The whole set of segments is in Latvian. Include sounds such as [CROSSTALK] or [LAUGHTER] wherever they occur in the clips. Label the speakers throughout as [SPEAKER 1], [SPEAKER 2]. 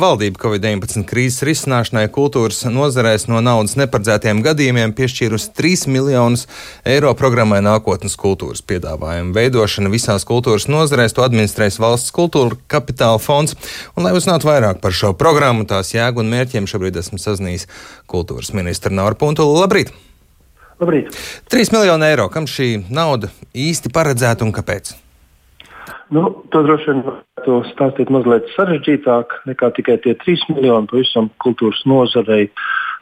[SPEAKER 1] Valdība Covid-19 krīzes risināšanai kultūras nozarēs no naudas neparedzētiem gadījumiem piešķīrusi 3 miljonus eiro programmai nākotnes kultūras piedāvājumu. Veidošana visās kultūras nozarēs to administrēs valsts kultūra kapitāla fonds. Un, lai uzzinātu vairāk par šo programmu, tās jēgu un mērķiem, šobrīd esmu sazinājis kultūras ministru Nauru Puntulu. Labrīt!
[SPEAKER 2] Labrīt!
[SPEAKER 1] 3 miljoni eiro. Kam šī nauda īsti paredzēta un kāpēc?
[SPEAKER 2] Nu, to droši vien varētu stāstīt mazliet sarežģītāk nekā tikai tie 3 miljoni. Pavisam kultūras nozarei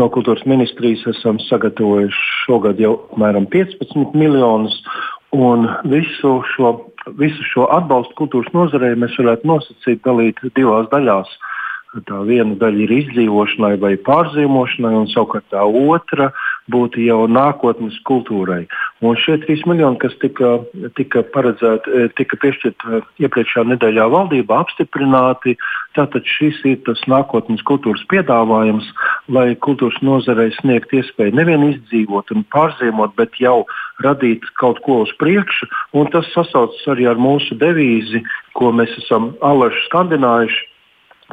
[SPEAKER 2] no kultūras ministrijas esam sagatavojuši šogad jau apmēram 15 miljonus. Un visu šo, visu šo atbalstu kultūras nozarei mēs varētu nosacīt dalīt divās daļās. Tā viena daļa ir izdzīvošanai vai pārzīmošanai, un savukārt tā otra būtu jau nākotnes kultūrai. Un šie trīs miljoni, kas tika, tika, paredzēt, e, tika piešķirti iepriekšējā nedēļā valdībā, apstiprināti, tātad šis ir tas nākotnes kultūras piedāvājums, lai kultūras nozarei sniegt iespēju nevien izdzīvot un pārzīmot, bet jau radīt kaut ko uz priekšu. Tas sasaucas arī ar mūsu devīzi, ko mēs esam alaši skandinājuši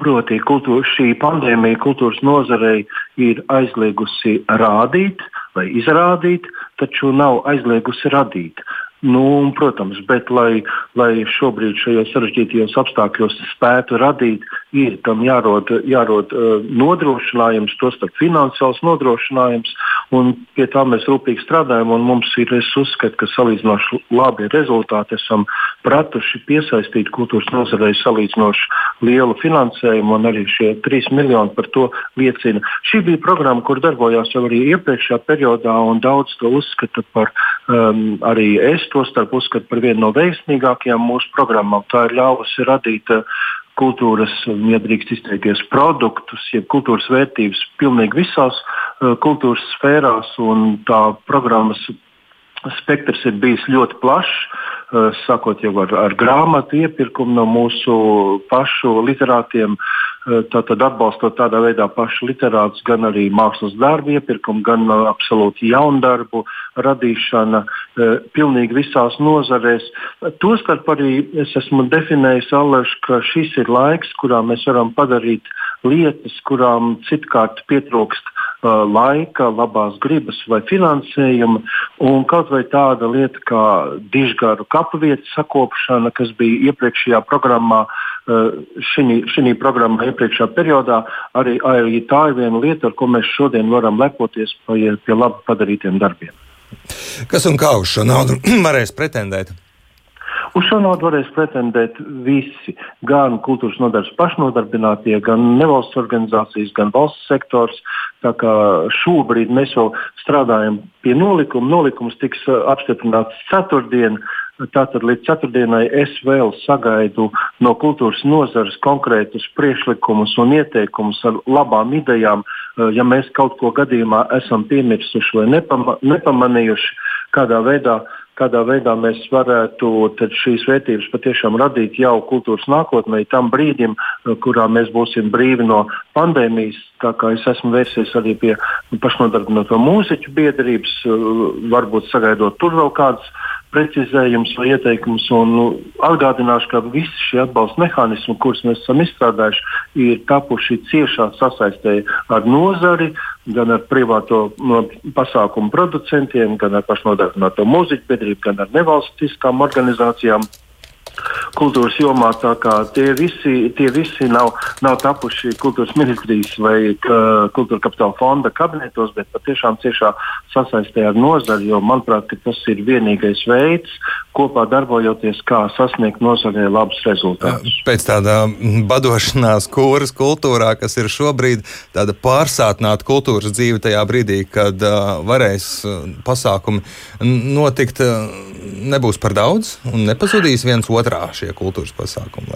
[SPEAKER 2] Proti, kultūra, šī pandēmija kultūras nozarei ir aizliegusi rādīt vai izrādīt, taču nav aizliegusi radīt. Nu, protams, bet lai, lai šobrīd šajos sarežģītajos apstākļos spētu radīt, ir tam jārod, jārod uh, nodrošinājums, tostarp finansiāls nodrošinājums, un pie tā mēs rūpīgi strādājam. Mums ir, es uzskatu, ka salīdzinoši labi rezultāti esam pratuši piesaistīt kultūras nozarei salīdzinoši lielu finansējumu, un arī šie 3 miljoni par to liecina. Šī bija programma, kur darbojās jau arī iepriekšējā periodā, un daudz to uzskata par um, arī es tostarp uzskatu par vienu no veiksmīgākajām mūsu programmām. Tā ir ļāvusi radīt uh, kultūras, ja drīkst izteikties, produktus, jeb kultūras vērtības pilnīgi visās uh, kultūras sfērās. Tā programmas spektrs ir bijis ļoti plašs, sākot jau ar, ar grāmatu iepirkumu no mūsu pašu literātiem, Eh, tātad atbalstot tādā veidā pašu literātus, gan arī mākslas darbu iepirkumu, gan absolūti jaunu darbu radīšana uh, pilnīgi visās nozarēs. Tostarp arī es esmu definējis, Alaž, ka šis ir laiks, kurā mēs varam padarīt lietas, kurām citkārt pietrūkst laika, labās gribas vai finansējuma. Kaut vai tāda lieta kā dižgaru kapvietu sakopšana, kas bija iepriekšējā programmā, šī programma iepriekšējā periodā, arī, arī tā ir viena lieta, ar ko mēs šodien varam lepoties pie, pie labi padarītiem darbiem.
[SPEAKER 1] Kas un kā uz šo naudu [CLEARS THROAT] varēs pretendēt?
[SPEAKER 2] Uz šo naudu varēs pretendēt visi, gan kultūras nodaļas pašnodarbinātie, gan nevalsts organizācijas, gan valsts sektors. Šobrīd mēs vēl strādājam pie nolikuma. Nolikums tiks apstiprināts ceturtdien. Tātad līdz ceturtdienai es vēl sagaidu no kultūras nozares konkrētus priekšlikumus un ieteikumus ar labām idejām. Ja mēs kaut ko gadījumā esam piemirsuši vai nepama nepamanījuši, kādā veidā uh, kādā veidā mēs varētu šīs vērtības patiešām radīt jau kultūras nākotnē, tam brīdim, kurā mēs būsim brīvi no pandēmijas. Tā kā es esmu vērsies arī pie pašnodarbināto mūziķu biedrības, varbūt sagaidot tur vēl kādas precizējums vai ieteikums. Un, nu, atgādināšu, ka visi šie atbalsta mehānismi, kurus mēs esam izstrādājuši, ir tapuši ciešā sasaistē ar nozari, gan ar privāto no, pasākumu producentiem, gan ar pašnodarbināto mūziķu biedrību, gan ar nevalstiskām organizācijām kultūras jomā. Tie visi, tie visi nav, nav tapuši kultūras ministrijas vai uh, kultūra kapitāla fonda kabinetos, bet patiešām ciešā sasaistē ar nozari, jo manuprāt, tas ir vienīgais veids, kopā darbojoties, kā sasniegt nozarē labus rezultātus.
[SPEAKER 1] Pēc tāda badošanās kūras kultūrā, kas ir šobrīd tāda pārsātināta kultūras dzīve tajā brīdī, kad uh, varēs pasākumi notikt, uh, nebūs par daudz un nepazudīs viens otrā šie kultūras pasākumi?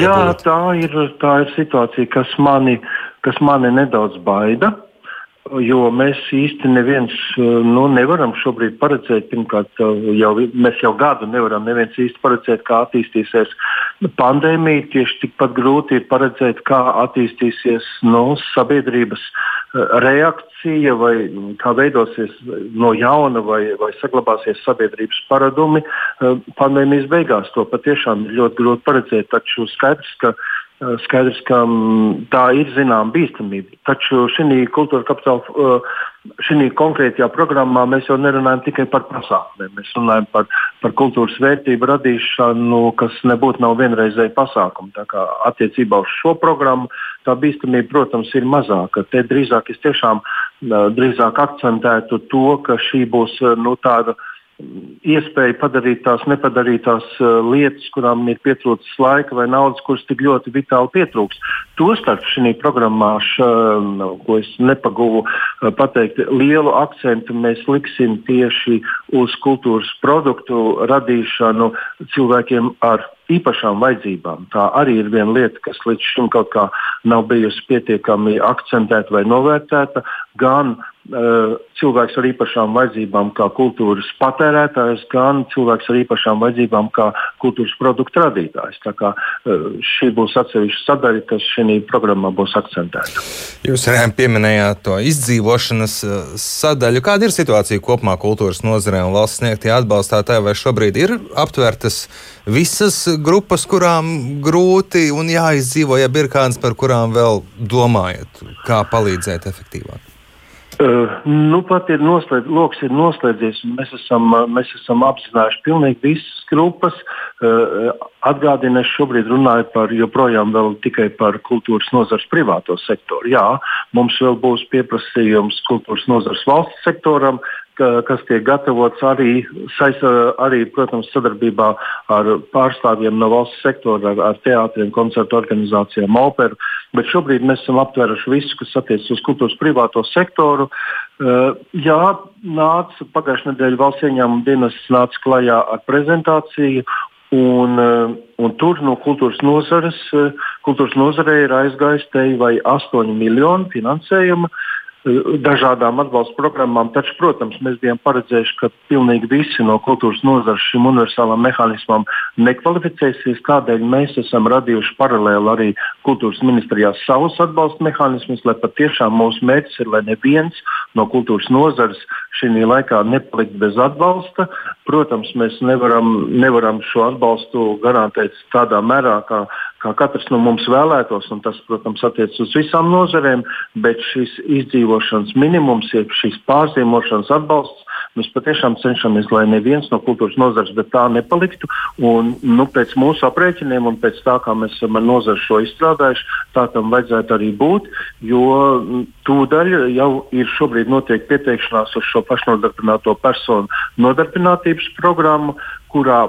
[SPEAKER 2] Jā, tā ir, tā ir situācija, kas mani, kas mani nedaudz baida. Jo mēs īsti neviens nu, nevaram šobrīd paredzēt, pirmkārt, jau, mēs jau gadu nevaram neviens īsti paredzēt, kā attīstīsies pandēmija. Tieši tikpat grūti ir paredzēt, kā attīstīsies nu, sabiedrības reakcija vai kā veidosies no jauna vai, vai saglabāsies sabiedrības paradumi eh, pandēmijas beigās. To patiešām ir ļoti grūti paredzēt, taču skaidrs, ka Skaidrs, ka tā ir zināma bīstamība. Taču šī kultūra kapitāla, šī konkrētajā programmā mēs jau nerunājam tikai par pasākumiem. Mēs runājam par, par kultūras vērtību radīšanu, kas nebūtu nav vienreizēji pasākumi. Tā kā attiecībā uz šo programmu tā bīstamība, protams, ir mazāka. Te drīzāk es tiešām drīzāk akcentētu to, ka šī būs nu, tāda iespēja padarīt tās nepadarītās uh, lietas, kurām ir pietrūcis laika vai naudas, kuras tik ļoti vitāli pietrūks. Tostarp šī programmā, š, uh, ko es nepaguvu uh, pateikt, lielu akcentu mēs liksim tieši uz kultūras produktu radīšanu cilvēkiem ar īpašām vajadzībām. Tā arī ir viena lieta, kas līdz šim kaut kā nav bijusi pietiekami akcentēta vai novērtēta. Gan cilvēks ar īpašām vajadzībām, kā kultūras patērētājs, gan cilvēks ar īpašām vajadzībām, kā kultūras produktu radītājs. Tā kā, šī būs atsevišķa sadaļa, kas šajā programmā būs akcentēta.
[SPEAKER 1] Jūs pieminējāt to izdzīvošanas sadaļu. Kāda ir situācija kopumā kultūras nozarē un valsts sniegtie atbalstātāji, vai šobrīd ir aptvērtas visas grupas, kurām grūti un jāizdzīvo, ja ir kādas, par kurām vēl domājat, kā palīdzēt efektīvāk?
[SPEAKER 2] Uh, nu, pat ir noslēdz, loks ir noslēdzies, un mēs esam, mēs esam apzinājuši pilnīgi visas grupas. Uh, Atgādinu, es šobrīd runāju par joprojām tikai par kultūras nozares privāto sektoru. Jā, mums vēl būs pieprasījums kultūras nozares valsts sektoram, kas tiek gatavots arī, saisa, arī protams, sadarbībā ar pārstāvjiem no valsts sektora, ar, ar teātriem, koncertu organizācijām, operu. Bet šobrīd mēs esam aptvēruši visu, kas attiecas uz kultūras privāto sektoru. Uh, jā, nāca pagājušā nedēļa valsts ieņēmuma dienas nāca klajā ar prezentāciju. Un, uh, un tur no kultūras nozares, kultūras nozarei ir aizgājis te vai 8 miljoni finansējuma. Uh, dažādām atbalsta programmām. Taču, protams, mēs bijām paredzējuši, ka pilnīgi visi no kultūras nozares šim universālam mehānismam nekvalificēsies. Tādēļ mēs esam radījuši paralēli arī kultūras ministrijā savus atbalsta mehānismus, lai patiešām mūsu mērķis ir, lai neviens no kultūras nozares šī laikā nepalikt bez atbalsta. Protams, mēs nevaram, nevaram šo atbalstu garantēt tādā mērā, kā kā katrs no mums vēlētos, un tas, protams, attiecas uz visām nozarēm, bet šis izdzīvošanas minimums, jeb šīs pārzīmošanas atbalsts, mēs patiešām cenšamies, lai neviens no kultūras nozares tā nepaliktu. Un, nu, pēc mūsu aprēķiniem un pēc tā, kā mēs esam ar nozari šo izstrādājuši, tā tam vajadzētu arī būt, jo tūdaļ jau ir šobrīd notiek pieteikšanās uz šo pašnodarbināto personu nodarbinātības programmu, kurā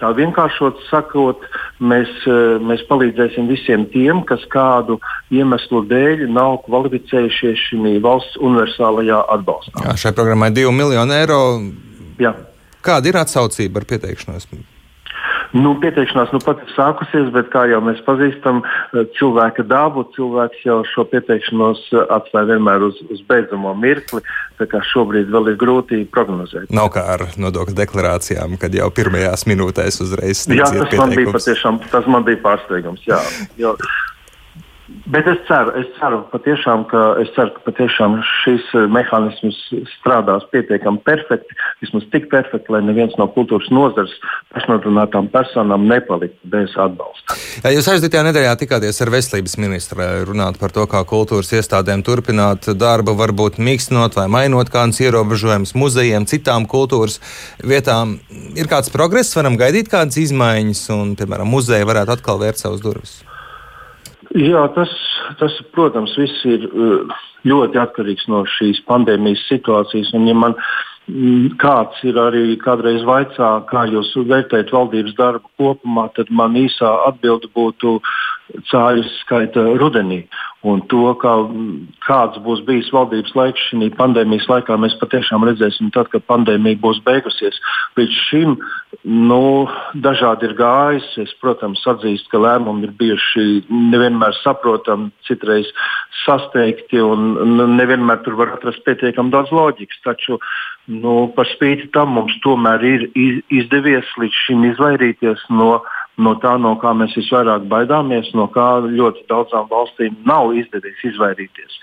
[SPEAKER 2] Tā vienkāršot sakot, mēs, eh, mēs palīdzēsim visiem tiem, kas kādu iemeslu dēļ nav kvalificējušies šī valsts universālajā atbalstā.
[SPEAKER 1] Jā, šai programmai ir 2 miljoni eiro.
[SPEAKER 2] Jā.
[SPEAKER 1] Kāda ir atsaucība ar pieteikšanos?
[SPEAKER 2] Nu, pieteikšanās nu pat ir sākusies, bet kā jau mēs pazīstam, eh, cilvēka dabu, cilvēks jau šo pieteikšanos eh, atstāja vienmēr uz, uz beidzamo mirkli. Šobrīd vēl ir grūti prognozēt.
[SPEAKER 1] Nav kā ar nodokļu deklarācijām, kad jau pirmajās minūtēs uzreiz
[SPEAKER 2] sniedz. Jā, tas man bija patiešām tas man bija pārsteigums. Jā, jo, Bet es ceru, es ceru, patiešām, ka, ceru, ka patiešām šis eh, mehānisms strādās pietiekami perfekti, vismaz tik perfekti, lai neviens no kultūras nozares pašnodarbinātām personām nepaliktu bez atbalsta.
[SPEAKER 1] Jā, jūs aizdītajā nedēļā tikāties ar veselības ministru, runāt par to, kā kultūras iestādēm turpināt darbu, varbūt mīkstinot vai mainot kādus ierobežojumus muzejiem, citām kultūras vietām. Ir kāds progress, varam gaidīt kādas izmaiņas, un, piemēram, muzeja varētu atkal vērt savus durvis.
[SPEAKER 2] Jā, tas, tas, protams, viss ir uh, ļoti atkarīgs no šīs pandēmijas situācijas. Un, ja man mm, kāds ir arī kādreiz vaicā, kā jūs vērtējat valdības darbu kopumā, tad man īsā atbilde būtu cāļu skaita rudenī. Un to, kā, kāds būs bijis valdības laiks šī pandēmijas laikā, mēs patiešām redzēsim tad, kad pandēmija būs beigusies. Līdz šim nu, dažādi ir gājis. Es, protams, atzīstu, ka lēmumi ir bijuši nevienmēr saprotami, citreiz sasteigti un nevienmēr tur var atrast pietiekami daudz loģikas. Taču nu, par spīti tam mums tomēr ir izdevies līdz šim izvairīties no no tā, no kā mēs visvairāk baidāmies, no kā ļoti daudzām valstīm nav izdevies izvairīties.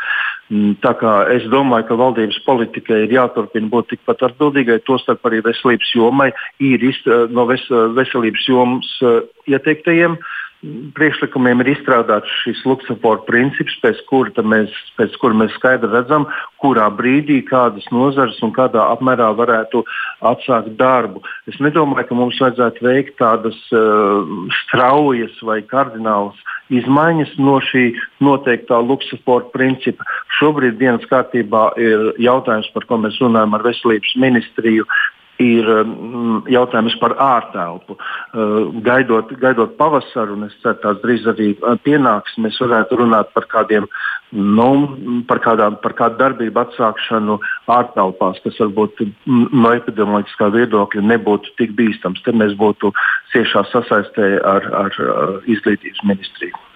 [SPEAKER 2] Mm, tā kā es domāju, ka valdības politikai ir jāturpina būt tikpat atbildīgai, tostarp arī veselības jomai, ir no veselības jomas uh, ieteiktajiem priekšlikumiem ir izstrādāts šis Luksafora princips, pēc kura mēs, pēc kura mēs skaidri redzam, kurā brīdī kādas nozares un kādā apmērā varētu atsākt darbu. Es nedomāju, ka mums vajadzētu veikt tādas uh, straujas vai kardinālas izmaiņas no šī noteiktā Luksafora principa. Šobrīd dienas kārtībā ir jautājums, par ko mēs runājam ar veselības ministriju, ir mm, jautājums par ārtelpu. Uh, gaidot, gaidot pavasaru, un es ceru, tās drīz arī uh, pienāks, mēs varētu runāt par kādiem. Nu, par, kādām, par kādu darbību atsākšanu ārtelpās, kas varbūt mm, no epidemioloģiskā viedokļa nebūtu tik bīstams. Te mēs būtu ciešā sasaistē ar, ar, ar izglītības ministriju.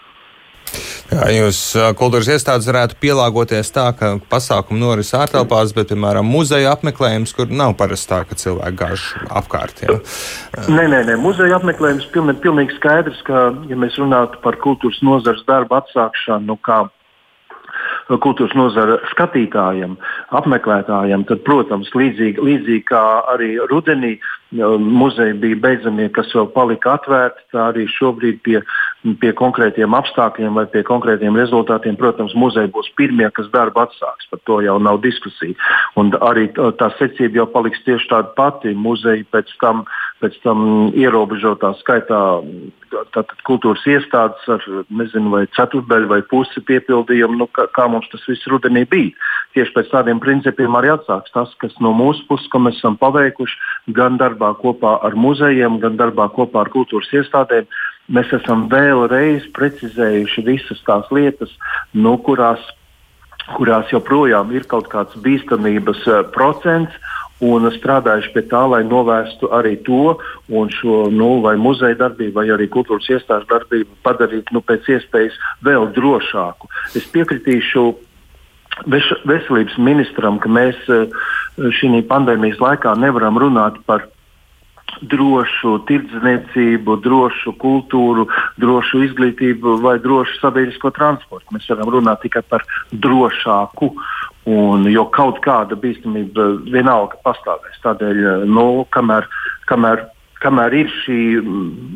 [SPEAKER 1] Jā, jūs kultūras iestādes varētu pielāgoties tā, ka pasākumu noris ārtelpās, bet, piemēram, muzeja apmeklējums, kur nav parasti tā, ka cilvēki gāž apkārt. Jā.
[SPEAKER 2] Nē, nē, nē. muzeja apmeklējums pilnīgi, pilnīgi skaidrs, ka, ja mēs runātu par kultūras nozares darbu atsākšanu, nu, kā kultūras nozara skatītājiem, apmeklētājiem, tad, protams, līdzīgi, līdzīgi kā arī rudenī muzeji bija beidzamie, kas vēl palika atvērti, tā arī šobrīd pie, pie konkrētiem apstākļiem vai pie konkrētiem rezultātiem, protams, muzeji būs pirmie, kas darbu atsāks. Par to jau nav diskusija. Un arī tā secība jau paliks tieši tāda pati. Muzeji pēc tam, pēc tam ierobežotā skaitā tātad kultūras iestādes ar nezinu, vai ceturdaļu vai pusi piepildījumu, nu, kā, kā mums tas viss rudenī bija. Tieši pēc tādiem principiem arī atsāks tas, kas no mūsu puses, ko mēs esam paveikuši gan darbā kopā ar muzejiem, gan darbā kopā ar kultūras iestādēm. Mēs esam vēlreiz precizējuši visas tās lietas, no kurās, kurās joprojām ir kaut kāds bīstamības uh, procents un strādājuši pie tā, lai novērstu arī to un šo nu, muzeja darbību, vai arī kultūras iestāžu darbību padarītu nu, pēc iespējas vēl drošāku. Es piekritīšu veselības ministram, ka mēs eh, šī pandēmijas laikā nevaram runāt par drošu tirdzniecību, drošu kultūru, drošu izglītību vai drošu sabiedrisko transportu. Mēs varam runāt tikai par drošāku. Un, jo kaut kāda bīstamība vienalga pastāvēs. Tādēļ, nu, kamēr, kamēr kamēr ir šī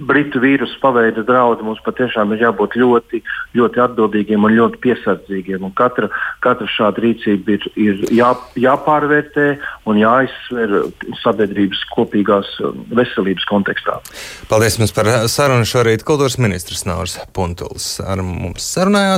[SPEAKER 2] britu vīrusu paveida draudi, mums patiešām ir jābūt ļoti, ļoti atbildīgiem un ļoti piesardzīgiem. Un katra, katra šāda rīcība ir, ir jā, jāpārvērtē un jāizsver sabiedrības kopīgās mm, veselības kontekstā.
[SPEAKER 1] Paldies jums par sarunu šorīt. Kultūras ministrs Nauris Puntuls ar mums sarunājās.